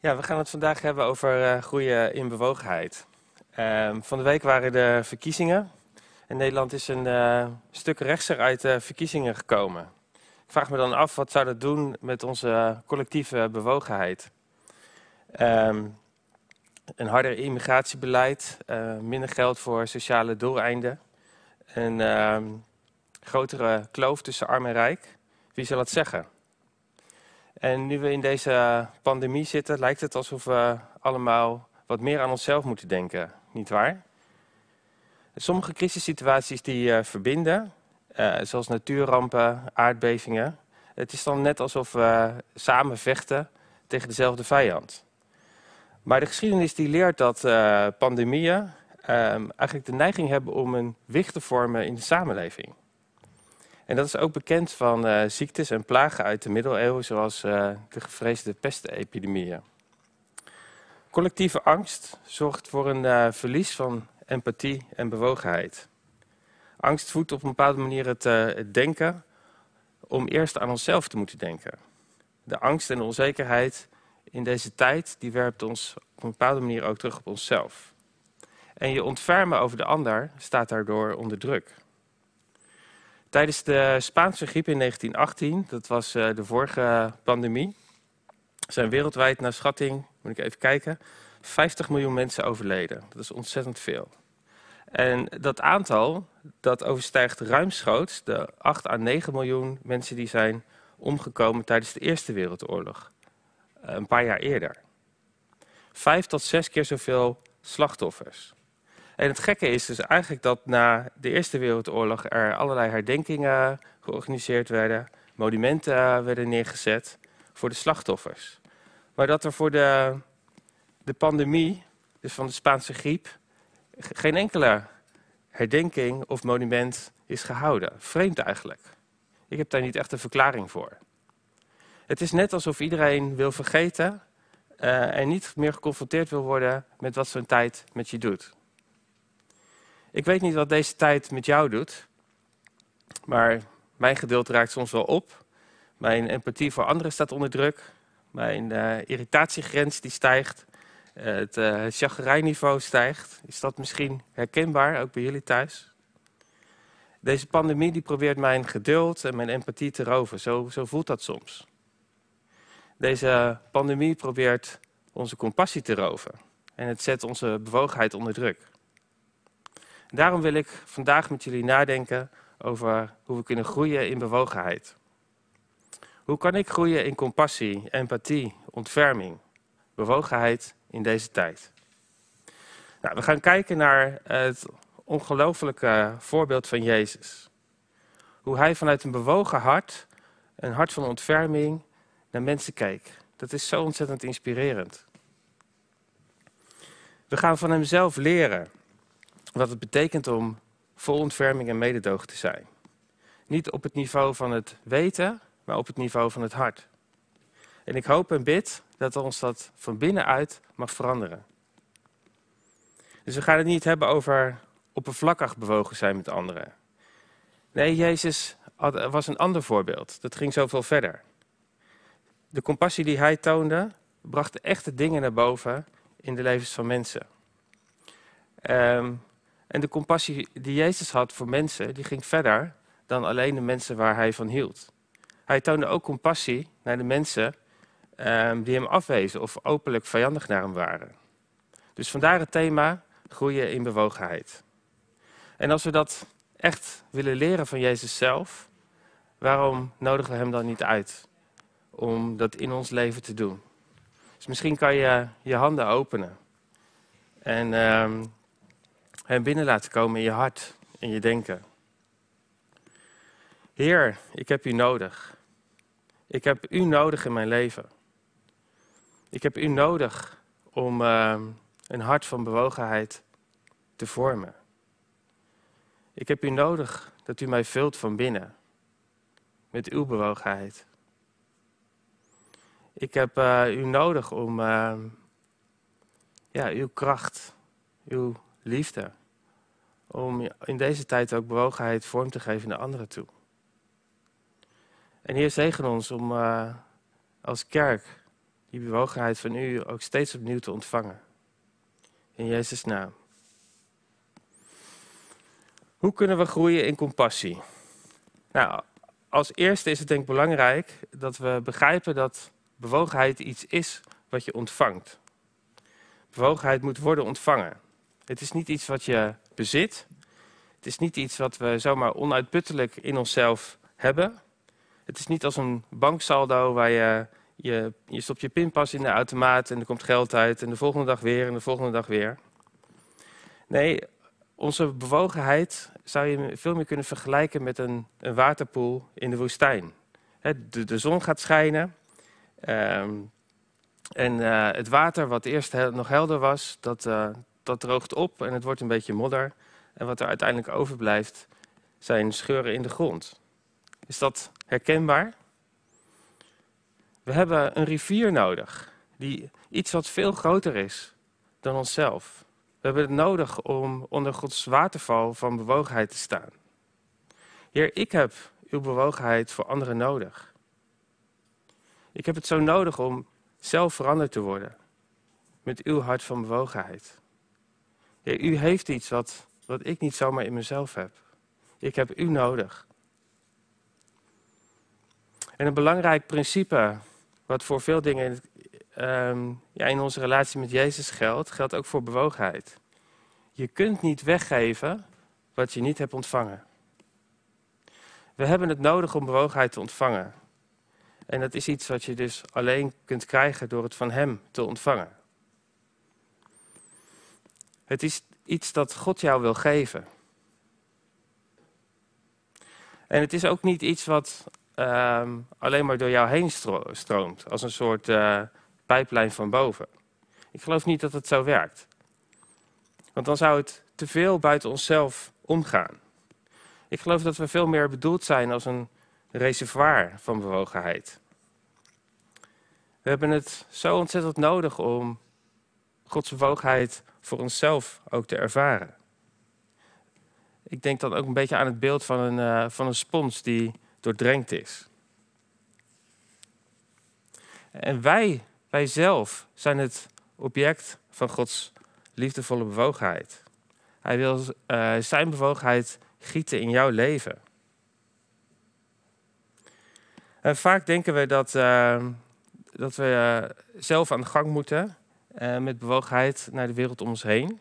Ja, we gaan het vandaag hebben over uh, groeien in bewogenheid. Uh, van de week waren de verkiezingen. En Nederland is een uh, stuk rechtser uit de verkiezingen gekomen. Ik vraag me dan af, wat zou dat doen met onze collectieve bewogenheid? Um, een harder immigratiebeleid, uh, minder geld voor sociale doeleinden, een uh, grotere kloof tussen arm en rijk. Wie zal het zeggen? En nu we in deze pandemie zitten, lijkt het alsof we allemaal wat meer aan onszelf moeten denken, niet waar? Sommige crisissituaties die uh, verbinden, uh, zoals natuurrampen, aardbevingen. Het is dan net alsof we samen vechten tegen dezelfde vijand. Maar de geschiedenis die leert dat pandemieën uh, eigenlijk de neiging hebben om een wicht te vormen in de samenleving. En dat is ook bekend van uh, ziektes en plagen uit de middeleeuwen, zoals uh, de gevreesde pestepidemieën. Collectieve angst zorgt voor een uh, verlies van empathie en bewogenheid. Angst voedt op een bepaalde manier het, het, denken om eerst aan onszelf te moeten denken. De angst en de onzekerheid in deze tijd, die werpt ons op een bepaalde manier ook terug op onszelf. En je ontfermen over de ander staat daardoor onder druk. Tijdens de Spaanse griep in 1918, dat was uh, de vorige pandemie, zijn wereldwijd naar schatting, moet ik even kijken, 50 miljoen mensen overleden. Dat is ontzettend veel. En dat aantal, dat overstijgt ruimschoots de 8 à 9 miljoen mensen die zijn omgekomen tijdens de Eerste Wereldoorlog. Uh, een paar jaar eerder. Vijf tot zes keer zoveel slachtoffers. En het gekke is dus eigenlijk dat na de Eerste Wereldoorlog er allerlei herdenkingen georganiseerd werden, monumenten werden neergezet voor de slachtoffers. Maar dat er voor de, de pandemie, dus van de Spaanse griep, geen enkele herdenking of monument is gehouden. Vreemd eigenlijk. Ik heb daar niet echt een verklaring voor. Het is net alsof iedereen wil vergeten uh, en niet meer geconfronteerd wil worden met wat zo'n tijd met je doet. Ik weet niet wat deze tijd met jou doet, maar mijn geduld raakt soms wel op. Mijn empathie voor anderen staat onder druk. Mijn uh, irritatiegrens die stijgt. Uh, het uh, chagrijnniveau stijgt. Is dat misschien herkenbaar, ook bij jullie thuis? Deze pandemie die probeert mijn geduld en mijn empathie te roven. Zo, zo voelt dat soms. Deze pandemie probeert onze compassie te roven. En het zet onze bewogenheid onder druk. Daarom wil ik vandaag met jullie nadenken over hoe we kunnen groeien in bewogenheid. Hoe kan ik groeien in compassie, empathie, ontferming, bewogenheid in deze tijd? Nou, we gaan kijken naar het ongelofelijke voorbeeld van Jezus. Hoe hij vanuit een bewogen hart, een hart van ontferming, naar mensen keek. Dat is zo ontzettend inspirerend. We gaan van hemzelf leren wat het betekent om vol ontferming en mededogen te zijn. Niet op het niveau van het weten, maar op het niveau van het hart. En ik hoop en bid dat ons dat van binnenuit mag veranderen. Dus we gaan het niet hebben over oppervlakkig bewogen zijn met anderen. Nee, Jezus was een ander voorbeeld. Dat ging zoveel verder. De compassie die hij toonde, bracht echte dingen naar boven in de levens van mensen. Um, en de compassie die Jezus had voor mensen, die ging verder dan alleen de mensen waar hij van hield. Hij toonde ook compassie naar de mensen um, die hem afwezen of openlijk vijandig naar hem waren. Dus vandaar het thema groeien in bewogenheid. En als we dat echt willen leren van Jezus zelf, waarom nodigen we hem dan niet uit om dat in ons leven te doen? Dus misschien kan je je handen openen en um, hem binnen laten komen in je hart, in je denken. Heer, ik heb u nodig. Ik heb u nodig in mijn leven. Ik heb u nodig om uh, een hart van bewogenheid te vormen. Ik heb u nodig dat u mij vult van binnen met uw bewogenheid. Ik heb uh, u nodig om uh, ja, uw kracht, uw liefde. Om in deze tijd ook bewogenheid vorm te geven naar anderen toe. En Heer, zegen ons om uh, als kerk die bewogenheid van u ook steeds opnieuw te ontvangen. In Jezus' naam. Hoe kunnen we groeien in compassie? Nou, als eerste is het denk ik belangrijk dat we begrijpen dat bewogenheid iets is wat je ontvangt. Bewogenheid moet worden ontvangen. Het is niet iets wat je bezit. Het is niet iets wat we zomaar onuitputtelijk in onszelf hebben. Het is niet als een banksaldo waar je, je, je stopt je pinpas in de automaat en er komt geld uit en de volgende dag weer en de volgende dag weer. Nee, onze bewogenheid zou je veel meer kunnen vergelijken met een, een waterpoel in de woestijn. de, de, zon gaat schijnen ehm, en uh, het water wat eerst nog helder was, dat, uh, dat droogt op en het wordt een beetje modder. En wat er uiteindelijk overblijft zijn scheuren in de grond. Is dat herkenbaar? We hebben een rivier nodig, die iets wat veel groter is dan onszelf. We hebben het nodig om onder Gods waterval van bewogenheid te staan. Heer, ik heb uw bewogenheid voor anderen nodig. Ik heb het zo nodig om zelf veranderd te worden met uw hart van bewogenheid. U heeft iets wat, wat ik niet zomaar in mezelf heb. Ik heb u nodig. En een belangrijk principe, wat voor veel dingen Ehm, ja, in onze relatie met Jezus geldt, geldt ook voor bewogenheid. Je kunt niet weggeven wat je niet hebt ontvangen. We hebben het nodig om bewogenheid te ontvangen. En dat is iets wat je dus alleen kunt krijgen door het van Hem te ontvangen. Het is iets dat God jou wil geven. En het is ook niet iets wat ehm, alleen maar door jou heen stroomt, als een soort uh, pijplijn van boven. Ik geloof niet dat het zo werkt. Want dan zou het te veel buiten onszelf omgaan. Ik geloof dat we veel meer bedoeld zijn als een reservoir van bewogenheid. We hebben het zo ontzettend nodig om Gods bewogenheid voor onszelf ook te ervaren. Ik denk dan ook een beetje aan het beeld van een, uh, van een spons die doordrenkt is. En wij wij zelf zijn het object van Gods liefdevolle bewogenheid. Hij wil uh, zijn bewogenheid gieten in jouw leven. En vaak denken we dat, uh, dat we zelf aan de gang moeten met bewogenheid naar de wereld om ons heen.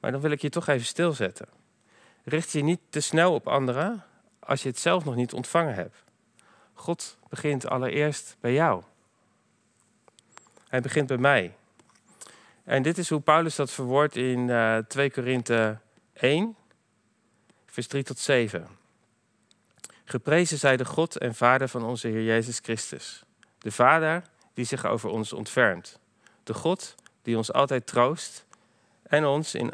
Maar dan wil ik je toch even stilzetten. Richt je niet te snel op anderen als je het zelf nog niet ontvangen hebt. God begint allereerst bij jou. Hij begint bij mij. En dit is hoe Paulus dat verwoordt in uh, 2 Korinthe 1, vers 3 tot 7. Geprezen zij de God en Vader van onze Heer Jezus Christus. De Vader die zich over ons ontfermt. De God die ons altijd troost en ons in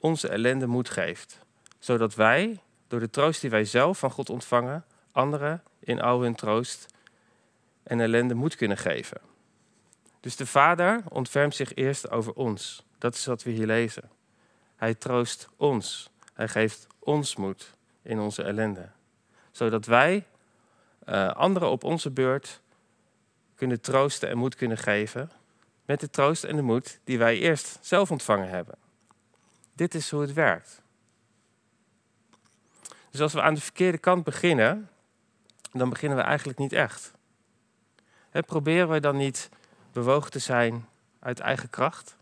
onze ellende moed geeft. Zodat wij, door de troost die wij zelf van God ontvangen, anderen in al hun troost en ellende moed kunnen geven. Dus de Vader ontfermt zich eerst over ons. Dat is wat we hier lezen. Hij troost ons. Hij geeft ons moed in onze ellende. Zodat wij uh, anderen op onze beurt kunnen troosten en moed kunnen geven. Met de troost en de moed die wij eerst zelf ontvangen hebben. Dit is hoe het werkt. Dus als we aan de verkeerde kant beginnen, dan beginnen we eigenlijk niet echt. Proberen we dan niet bewogen te zijn uit eigen kracht.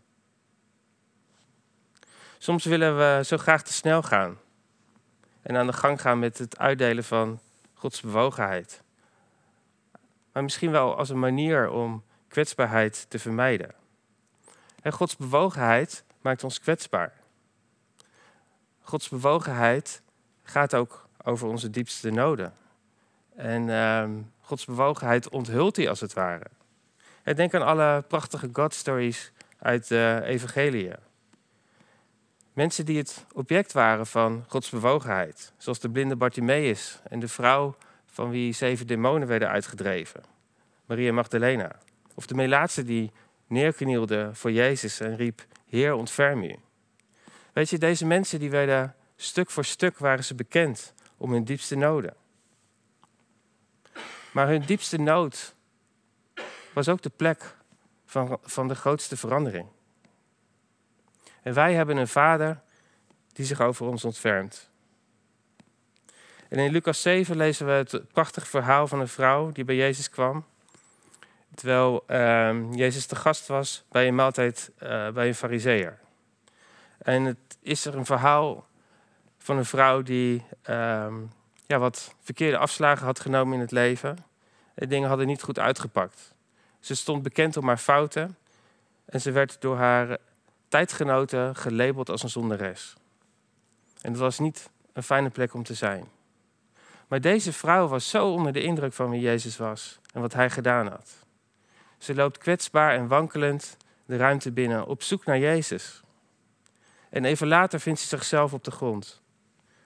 Soms willen we zo graag te snel gaan en aan de gang gaan met het uitdelen van Gods bewogenheid. Maar misschien wel als een manier om kwetsbaarheid te vermijden. En Gods bewogenheid maakt ons kwetsbaar. Gods bewogenheid gaat ook over onze diepste noden. En uh, Gods bewogenheid onthult hij als het ware denk aan alle prachtige God-stories uit de Evangelie. Mensen die het object waren van Gods bewogenheid, zoals de blinde Bartimaeus en de vrouw van wie zeven demonen werden uitgedreven, Maria Magdalena. Of de melaatse die neerknielde voor Jezus en riep, Heer, ontferm u. Weet je, deze mensen die werden stuk voor stuk waren ze bekend om hun diepste noden. Maar hun diepste nood was ook de plek van, van de grootste verandering. En wij hebben een vader die zich over ons ontfermt. En in Lucas 7 lezen we het prachtige verhaal van een vrouw die bij Jezus kwam. Terwijl uh, Jezus te gast was bij een maaltijd uh, bij een fariseer. En het is er een verhaal van een vrouw die uh, ja, wat verkeerde afslagen had genomen in het leven. De dingen hadden niet goed uitgepakt. Ze stond bekend om haar fouten en ze werd door haar tijdgenoten gelabeld als een zonderes. En dat was niet een fijne plek om te zijn. Maar deze vrouw was zo onder de indruk van wie Jezus was en wat hij gedaan had. Ze loopt kwetsbaar en wankelend de ruimte binnen op zoek naar Jezus. En even later vindt ze zichzelf op de grond.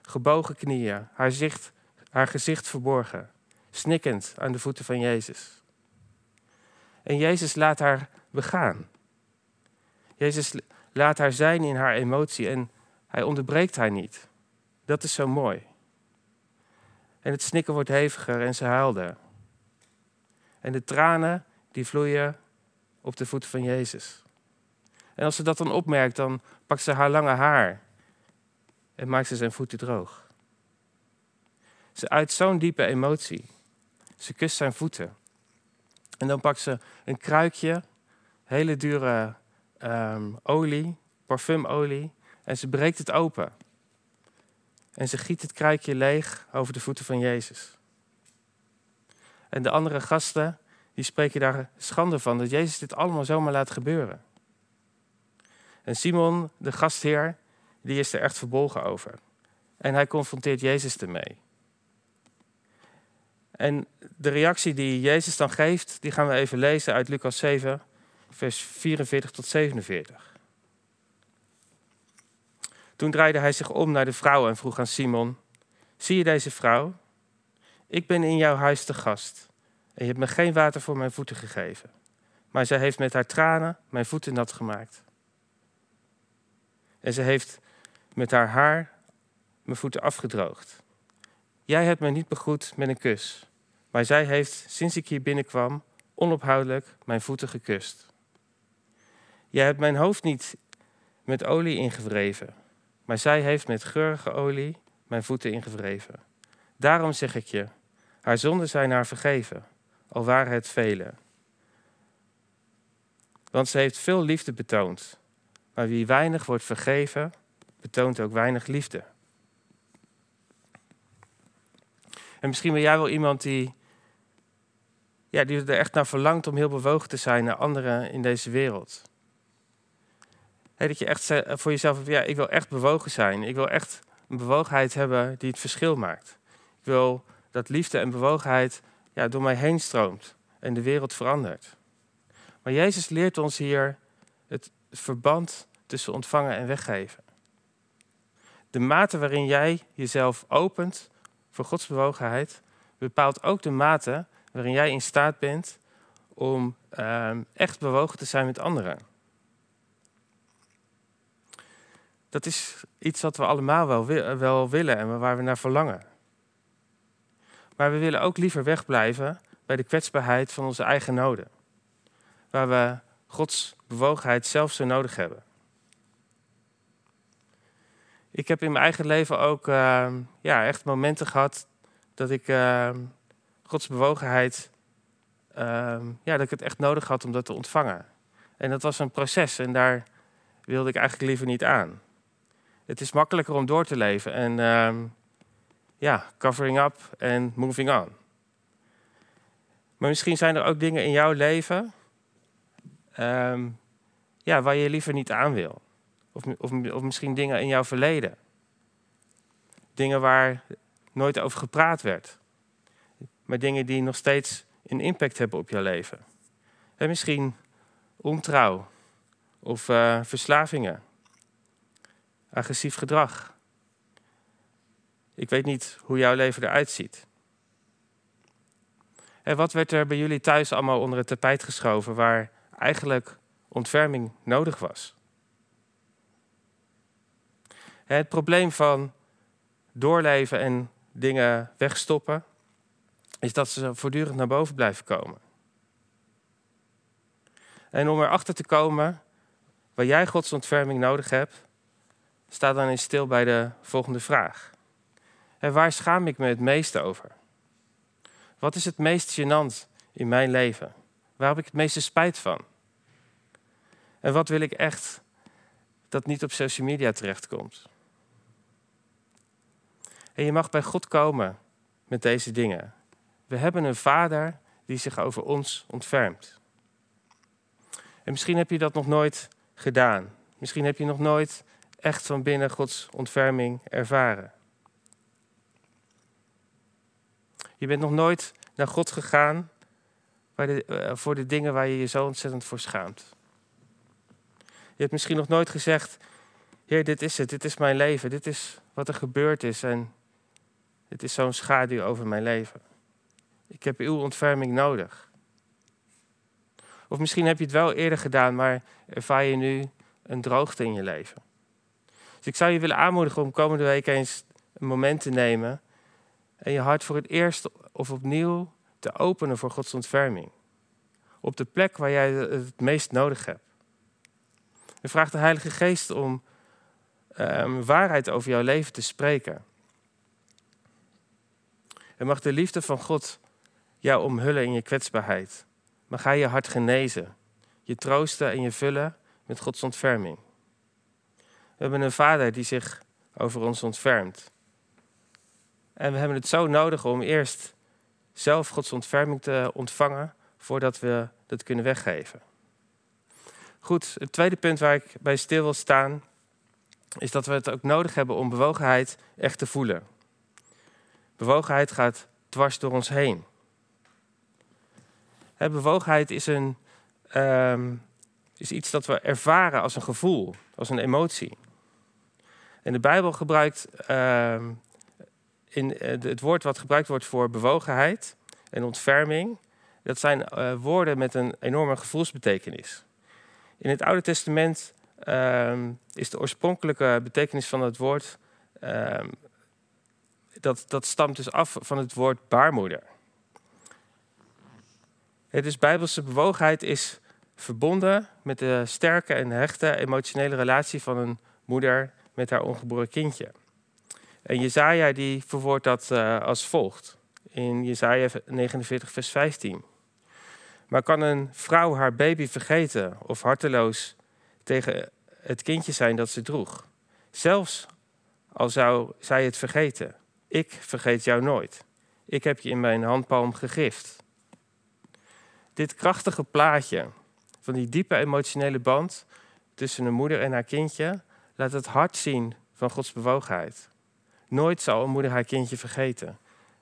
Gebogen knieën, haar, zicht, haar gezicht verborgen, snikkend aan de voeten van Jezus. En Jezus laat haar begaan. Jezus laat haar zijn in haar emotie en hij onderbreekt haar niet. Dat is zo mooi. En het snikken wordt heviger en ze huilde. En de tranen die vloeien op de voeten van Jezus. En als ze dat dan opmerkt, dan pakt ze haar lange haar en maakt ze zijn voeten droog. Ze uit zo'n diepe emotie. Ze kust zijn voeten. En dan pakt ze een kruikje, hele dure um, olie, parfumolie, en ze breekt het open. En ze giet het kruikje leeg over de voeten van Jezus. En de andere gasten, die spreken daar schande van dat Jezus dit allemaal zomaar laat gebeuren. En Simon, de gastheer, die is er echt verbolgen over. En hij confronteert Jezus ermee. En de reactie die Jezus dan geeft, die gaan we even lezen uit Lucas 7, vers 44 tot 47. Toen draaide hij zich om naar de vrouw en vroeg aan Simon: Zie je deze vrouw? Ik ben in jouw huis te gast en je hebt me geen water voor mijn voeten gegeven. Maar zij heeft met haar tranen mijn voeten nat gemaakt. En ze heeft met haar haar mijn voeten afgedroogd. Jij hebt mij niet begroet met een kus, maar zij heeft, sinds ik hier binnenkwam, onophoudelijk mijn voeten gekust. Jij hebt mijn hoofd niet met olie ingewreven, maar zij heeft met geurige olie mijn voeten ingewreven. Daarom zeg ik je, haar zonden zijn haar vergeven, al waren het vele. Want ze heeft veel liefde betoond, maar wie weinig wordt vergeven, betoont ook weinig liefde. En misschien ben jij wel iemand die, ja, die er echt naar verlangt om heel bewogen te zijn naar anderen in deze wereld. dat je echt voor jezelf hebt, ja, ik wil echt bewogen zijn. Ik wil echt een bewogenheid hebben die het verschil maakt. Ik wil dat liefde en bewogenheid ja, door mij heen stroomt en de wereld verandert. Maar Jezus leert ons hier het verband tussen ontvangen en weggeven. De mate waarin jij jezelf opent voor Gods bewogenheid bepaalt ook de mate waarin jij in staat bent om uh, echt bewogen te zijn met anderen. Dat is iets wat we allemaal wel, wel willen en waar we naar verlangen. Maar we willen ook liever wegblijven bij de kwetsbaarheid van onze eigen noden. Waar we Gods bewogenheid zelf zo nodig hebben. Ik heb in mijn eigen leven ook uh, ja, echt momenten gehad dat ik uh, Gods bewogenheid, uh, ja, dat ik het echt nodig had om dat te ontvangen. En dat was een proces en daar wilde ik eigenlijk liever niet aan. Het is makkelijker om door te leven en ehm, ja, covering up en moving on. Maar misschien zijn er ook dingen in jouw leven ehm, ja, waar je liever niet aan wil. Of, of, of misschien dingen in jouw verleden. Dingen waar nooit over gepraat werd. Maar dingen die nog steeds een impact hebben op jouw leven. En misschien ontrouw of uh, verslavingen. Agressief gedrag. Ik weet niet hoe jouw leven eruit ziet. En wat werd er bij jullie thuis allemaal onder het tapijt geschoven waar eigenlijk ontferming nodig was? Het probleem van doorleven en dingen wegstoppen, is dat ze voortdurend naar boven blijven komen. En om erachter te komen waar jij Gods ontferming nodig hebt, sta dan eens stil bij de volgende vraag. En waar schaam ik me het meeste over? Wat is het meest gênant in mijn leven? Waar heb ik het meeste spijt van? En wat wil ik echt dat niet op social media terechtkomt? En je mag bij God komen met deze dingen. We hebben een vader die zich over ons ontfermt. En misschien heb je dat nog nooit gedaan. Misschien heb je nog nooit echt van binnen Gods ontferming ervaren. Je bent nog nooit naar God gegaan eh, voor de dingen waar je je zo ontzettend voor schaamt. Je hebt misschien nog nooit gezegd: Heer, dit is het, dit is mijn leven, dit is wat er gebeurd is en dit is zo'n schaduw over mijn leven. Ik heb uw ontferming nodig. Of misschien heb je het wel eerder gedaan, maar ervaar je nu een droogte in je leven. Dus ik zou je willen aanmoedigen om komende week eens een moment te nemen en je hart voor het eerst of opnieuw te openen voor Gods ontferming. Op de plek waar jij het meest nodig hebt. En vraag de Heilige Geest om um, waarheid over jouw leven te spreken. En mag de liefde van God jou omhullen in je kwetsbaarheid. Mag Hij je hart genezen, je troosten en je vullen met Gods ontferming. We hebben een Vader die zich over ons ontfermt. En we hebben het zo nodig om eerst zelf Gods ontferming te ontvangen voordat we dat kunnen weggeven. Goed, het tweede punt waar ik bij stil wil staan, is dat we het ook nodig hebben om bewogenheid echt te voelen. Bewogenheid gaat dwars door ons heen. bewogenheid is, een, um, is iets dat we ervaren als een gevoel, als een emotie. En de Bijbel gebruikt uh, in, uh, het woord wat gebruikt wordt voor bewogenheid en ontferming. Dat zijn uh, woorden met een enorme gevoelsbetekenis. In het Oude Testament uh, is de oorspronkelijke betekenis van het woord. Ehm, dat, dat stamt dus af van het woord baarmoeder. Het dus Bijbelse bewogenheid is verbonden met de sterke en hechte emotionele relatie van een moeder met haar ongeboren kindje. En Jezaja die verwoordt dat uh, als volgt. In Jezaja 49 vers 15. Maar kan een vrouw haar baby vergeten of harteloos tegen het kindje zijn dat ze droeg? Zelfs al zou zij het vergeten. Ik vergeet jou nooit. Ik heb je in mijn handpalm gegrift. Dit krachtige plaatje van die diepe emotionele band tussen een moeder en haar kindje laat het hart zien van Gods bewogenheid. Nooit zal een moeder haar kindje vergeten.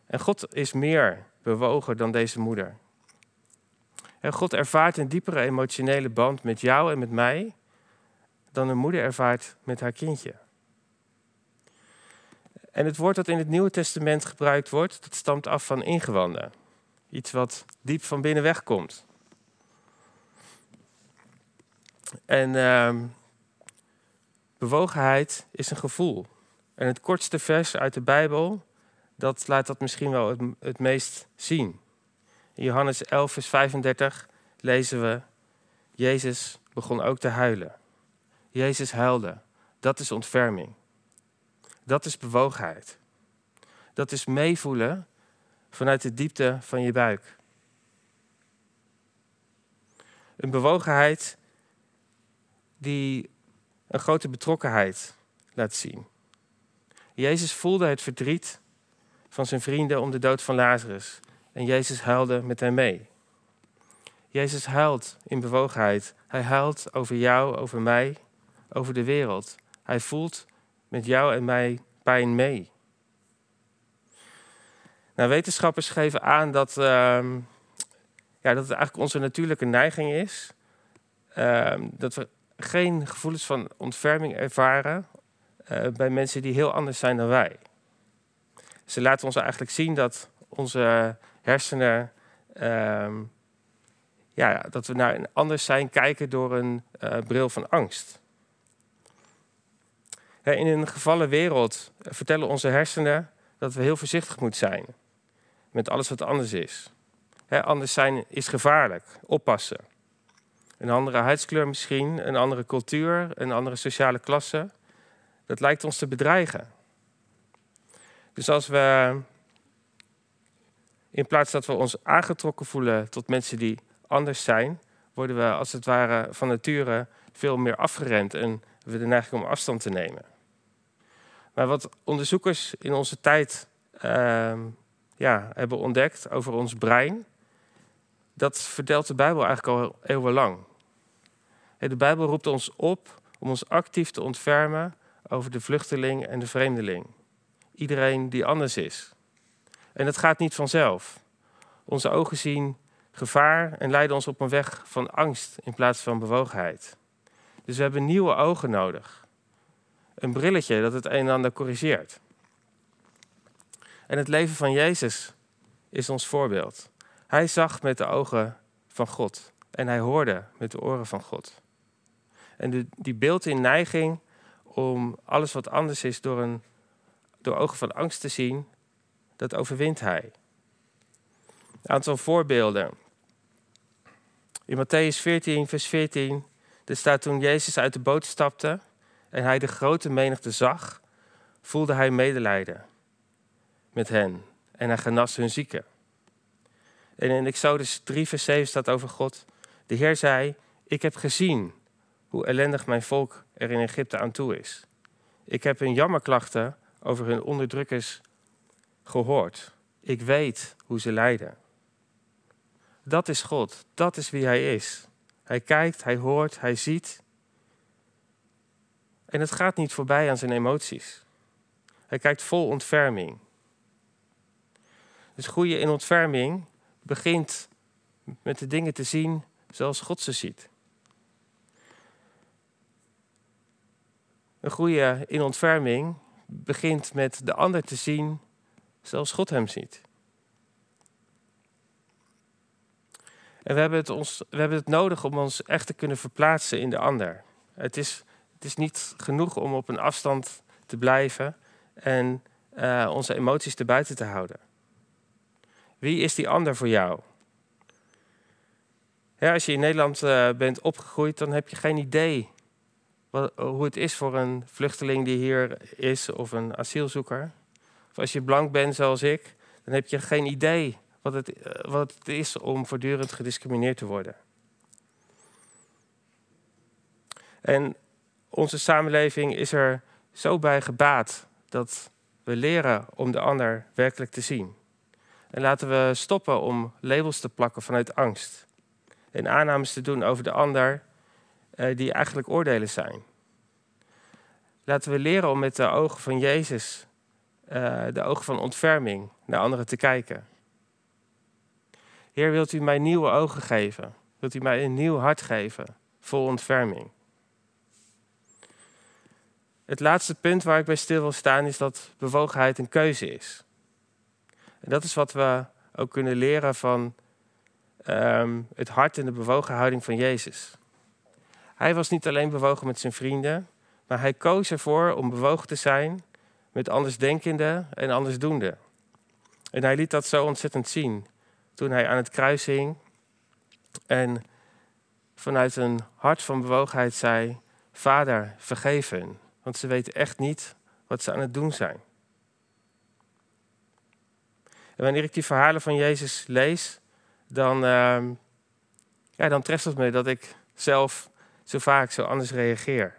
En God is meer bewogen dan deze moeder. En God ervaart een diepere emotionele band met jou en met mij dan een moeder ervaart met haar kindje. En het woord dat in het Nieuwe Testament gebruikt wordt, dat stamt af van ingewanden. Iets wat diep van binnen wegkomt. En uh, bewogenheid is een gevoel. En het kortste vers uit de Bijbel, dat laat dat misschien wel het, het meest zien. In Johannes 11, vers 35 lezen we: Jezus begon ook te huilen. Jezus huilde. Dat is ontferming. Dat is bewogenheid. Dat is meevoelen vanuit de diepte van je buik. Een bewogenheid die een grote betrokkenheid laat zien. Jezus voelde het verdriet van zijn vrienden om de dood van Lazarus. En Jezus huilde met hen mee. Jezus huilt in bewogenheid. Hij huilt over jou, over mij, over de wereld. Hij voelt met jou en mij pijn mee. Nou, wetenschappers geven aan dat, ehm, ja, dat het eigenlijk onze natuurlijke neiging is. Ehm, dat we geen gevoelens van ontferming ervaren uh, bij mensen die heel anders zijn dan wij. Ze laten ons eigenlijk zien dat onze hersenen, ehm, ja, dat we naar een anders zijn kijken door een uh, bril van angst. In een gevallen wereld vertellen onze hersenen dat we heel voorzichtig moeten zijn met alles wat anders is. anders zijn is gevaarlijk, oppassen. een andere huidskleur misschien, een andere cultuur, een andere sociale klasse. Dat lijkt ons te bedreigen. Dus als we, in plaats dat we ons aangetrokken voelen tot mensen die anders zijn, worden we als het ware van nature veel meer afgerend en we de neiging om afstand te nemen. Maar wat onderzoekers in onze tijd uh, ja, hebben ontdekt over ons brein, dat vertelt de Bijbel eigenlijk al eeuwenlang. De Bijbel roept ons op om ons actief te ontfermen over de vluchteling en de vreemdeling. Iedereen die anders is. En dat gaat niet vanzelf. Onze ogen zien gevaar en leiden ons op een weg van angst in plaats van bewogenheid. Dus we hebben nieuwe ogen nodig. Een brilletje dat het een en ander corrigeert. En het leven van Jezus is ons voorbeeld. Hij zag met de ogen van God en hij hoorde met de oren van God. En die, beeld in neiging om alles wat anders is door, een, door ogen van angst te zien, dat overwint hij. Een aantal voorbeelden. In Matthäus 14, vers 14, er staat toen Jezus uit de boot stapte en hij de grote menigte zag, voelde hij medelijden met hen en hij genas hun zieken. En in Exodus 3, vers 7 staat over God, de Heer zei, ik heb gezien hoe ellendig mijn volk er in Egypte aan toe is. Ik heb hun jammerklachten over hun onderdrukkers gehoord. Ik weet hoe ze lijden. Dat is God, dat is wie Hij is. Hij kijkt, hij hoort, hij ziet. En het gaat niet voorbij aan zijn emoties. Hij kijkt vol ontferming. Dus groeien in ontferming begint met de dingen te zien zoals God ze ziet. Een groeien in ontferming begint met de ander te zien zoals God hem ziet. En we hebben, het ons, we hebben het nodig om ons echt te kunnen verplaatsen in de ander. Het is, het is niet genoeg om op een afstand te blijven en uh, onze emoties te buiten te houden. Wie is die ander voor jou? Als je in Nederland uh, bent opgegroeid, dan heb je geen idee wat, hoe het is voor een vluchteling die hier is of een asielzoeker. Of als je blank bent zoals ik, dan heb je geen idee wat het, eh, wat het is om voortdurend gediscrimineerd te worden. En onze samenleving is er zo bij gebaat dat we leren om de ander werkelijk te zien. En laten we stoppen om labels te plakken vanuit angst. En aannames te doen over de ander eh, die eigenlijk oordelen zijn. Laten we leren om met de ogen van Jezus, uh, de ogen van ontferming, naar anderen te kijken. Heer, wilt u mij nieuwe ogen geven? Wilt u mij een nieuw hart geven, vol ontferming? Het laatste punt waar ik bij stil wil staan is dat bewogenheid een keuze is. En dat is wat we ook kunnen leren van um, het hart en de bewogen houding van Jezus. Hij was niet alleen bewogen met zijn vrienden, maar hij koos ervoor om bewogen te zijn met andersdenkenden en andersdoenden. En hij liet dat zo ontzettend zien toen hij aan het kruis hing en vanuit een hart van bewogenheid zei: Vader, vergeef hen, want ze weten echt niet wat ze aan het doen zijn. En wanneer ik die verhalen van Jezus lees, dan, uh, ja, dan treft het me dat ik zelf zo vaak zo anders reageer.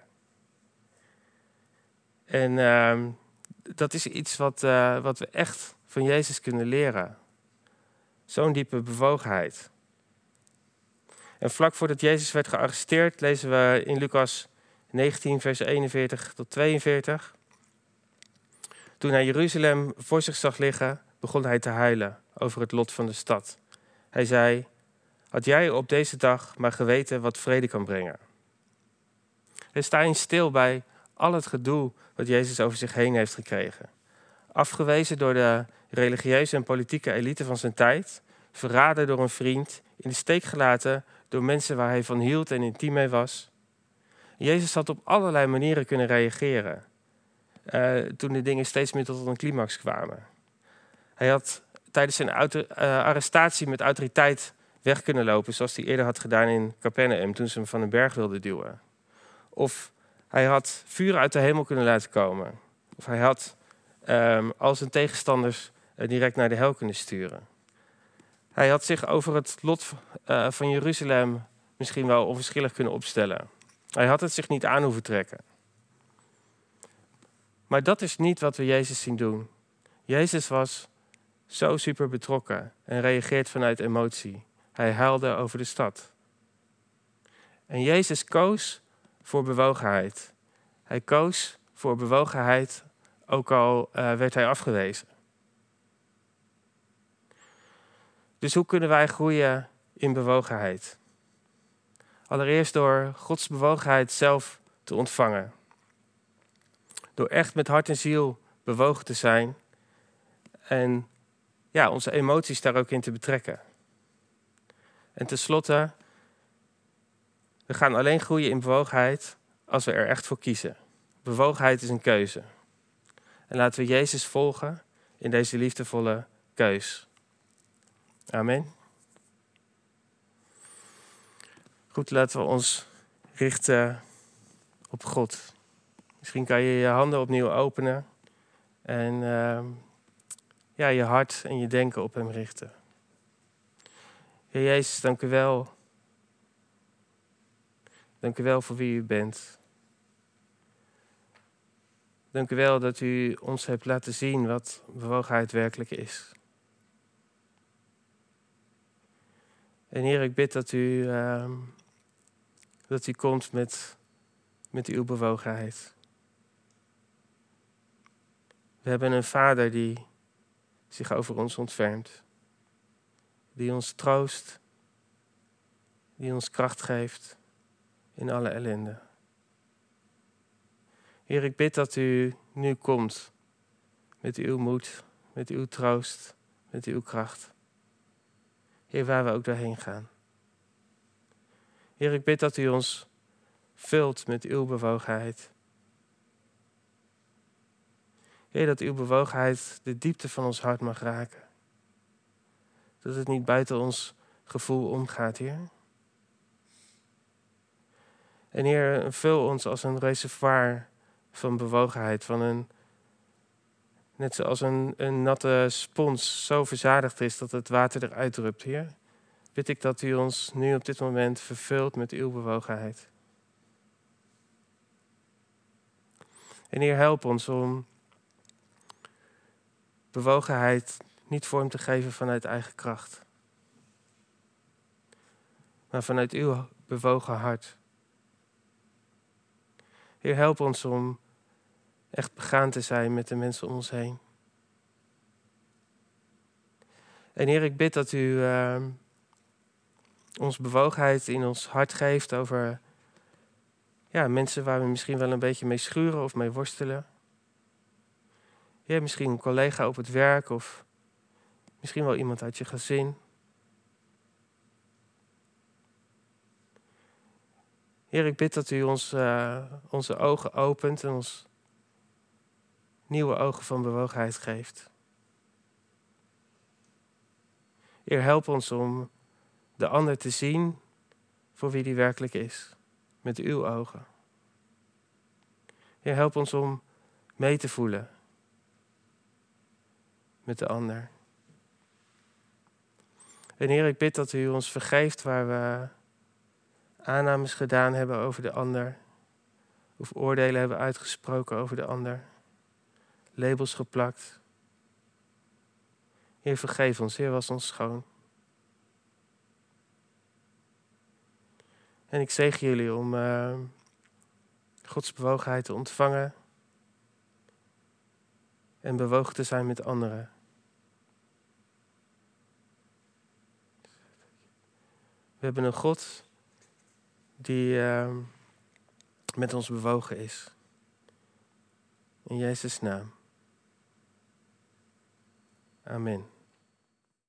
En uh, dat is iets wat, uh, wat we echt van Jezus kunnen leren. Zo'n diepe bewogenheid. En vlak voordat Jezus werd gearresteerd, lezen we in Lucas 19, vers 41 tot 42. Toen hij Jeruzalem voor zich zag liggen, begon hij te huilen over het lot van de stad. Hij zei: Had jij op deze dag maar geweten wat vrede kan brengen? En sta eens stil bij al het gedoe wat Jezus over zich heen heeft gekregen. Afgewezen door de religieuze en politieke elite van zijn tijd, verraden door een vriend, in de steek gelaten door mensen waar hij van hield en intiem mee was. Jezus had op allerlei manieren kunnen reageren uh, toen de dingen steeds meer tot een climax kwamen. Hij had tijdens zijn uh, arrestatie met autoriteit weg kunnen lopen zoals hij eerder had gedaan in Capernaum toen ze hem van een berg wilden duwen. Of hij had vuur uit de hemel kunnen laten komen. Of hij had um, al zijn tegenstanders uh, direct naar de hel kunnen sturen. Hij had zich over het lot uh, van Jeruzalem misschien wel onverschillig kunnen opstellen. Hij had het zich niet aan hoeven trekken. Maar dat is niet wat we Jezus zien doen. Jezus was zo super betrokken en reageert vanuit emotie. Hij huilde over de stad. En Jezus koos voor bewogenheid. Hij koos voor bewogenheid, ook al uh, werd hij afgewezen. Dus hoe kunnen wij groeien in bewogenheid? Allereerst door Gods bewogenheid zelf te ontvangen. Door echt met hart en ziel bewogen te zijn en ja, onze emoties daar ook in te betrekken. En tenslotte, we gaan alleen groeien in bewogenheid als we er echt voor kiezen. Bewogenheid is een keuze. En laten we Jezus volgen in deze liefdevolle keus. Amen. Goed, laten we ons richten op God. Misschien kan je je handen opnieuw openen en uh, ja, je hart en je denken op Hem richten. Heer Jezus, dank u wel. Dank u wel voor wie u bent. Dank u wel dat u ons hebt laten zien wat bewogenheid werkelijk is. En Heer, ik bid dat u, uh, dat u komt met, met uw bewogenheid. We hebben een vader die zich over ons ontfermt. Die ons troost, die ons kracht geeft in alle ellende. Heer, ik bid dat u nu komt met uw moed, met uw troost, met uw kracht. Heer, waar we ook doorheen gaan. Heer, ik bid dat u ons vult met uw bewogenheid. Heer, dat uw bewogenheid de diepte van ons hart mag raken. Dat het niet buiten ons gevoel omgaat, Heer. En Heer, vul ons als een reservoir van bewogenheid, van een, net zoals een, een natte spons zo verzadigd is dat het water eruit drupt, Heer. Bid ik dat u ons nu op dit moment vervult met uw bewogenheid. En Heer, help ons om bewogenheid niet vorm te geven vanuit eigen kracht, maar vanuit uw bewogen hart. Heer, help ons om echt begaan te zijn met de mensen om ons heen. En Heer, ik bid dat u uh, ons bewogenheid in ons hart geeft over ja, mensen waar we misschien wel een beetje mee schuren of mee worstelen. Heer, misschien een collega op het werk of misschien wel iemand uit je gezin. Heer, ik bid dat u ons, uh, onze ogen opent en ons nieuwe ogen van bewogenheid geeft. Heer, help ons om de ander te zien voor wie die werkelijk is, met uw ogen. Heer, help ons om mee te voelen met de ander. En Heer, ik bid dat u ons vergeeft waar we aannames gedaan hebben over de ander, of oordelen hebben uitgesproken over de ander, labels geplakt. Heer, vergeef ons, Heer, was ons schoon. En ik zegen jullie om uh, Gods bewogenheid te ontvangen en bewogen te zijn met anderen. We hebben een God die uh, met ons bewogen is. In Jezus' naam. Amen.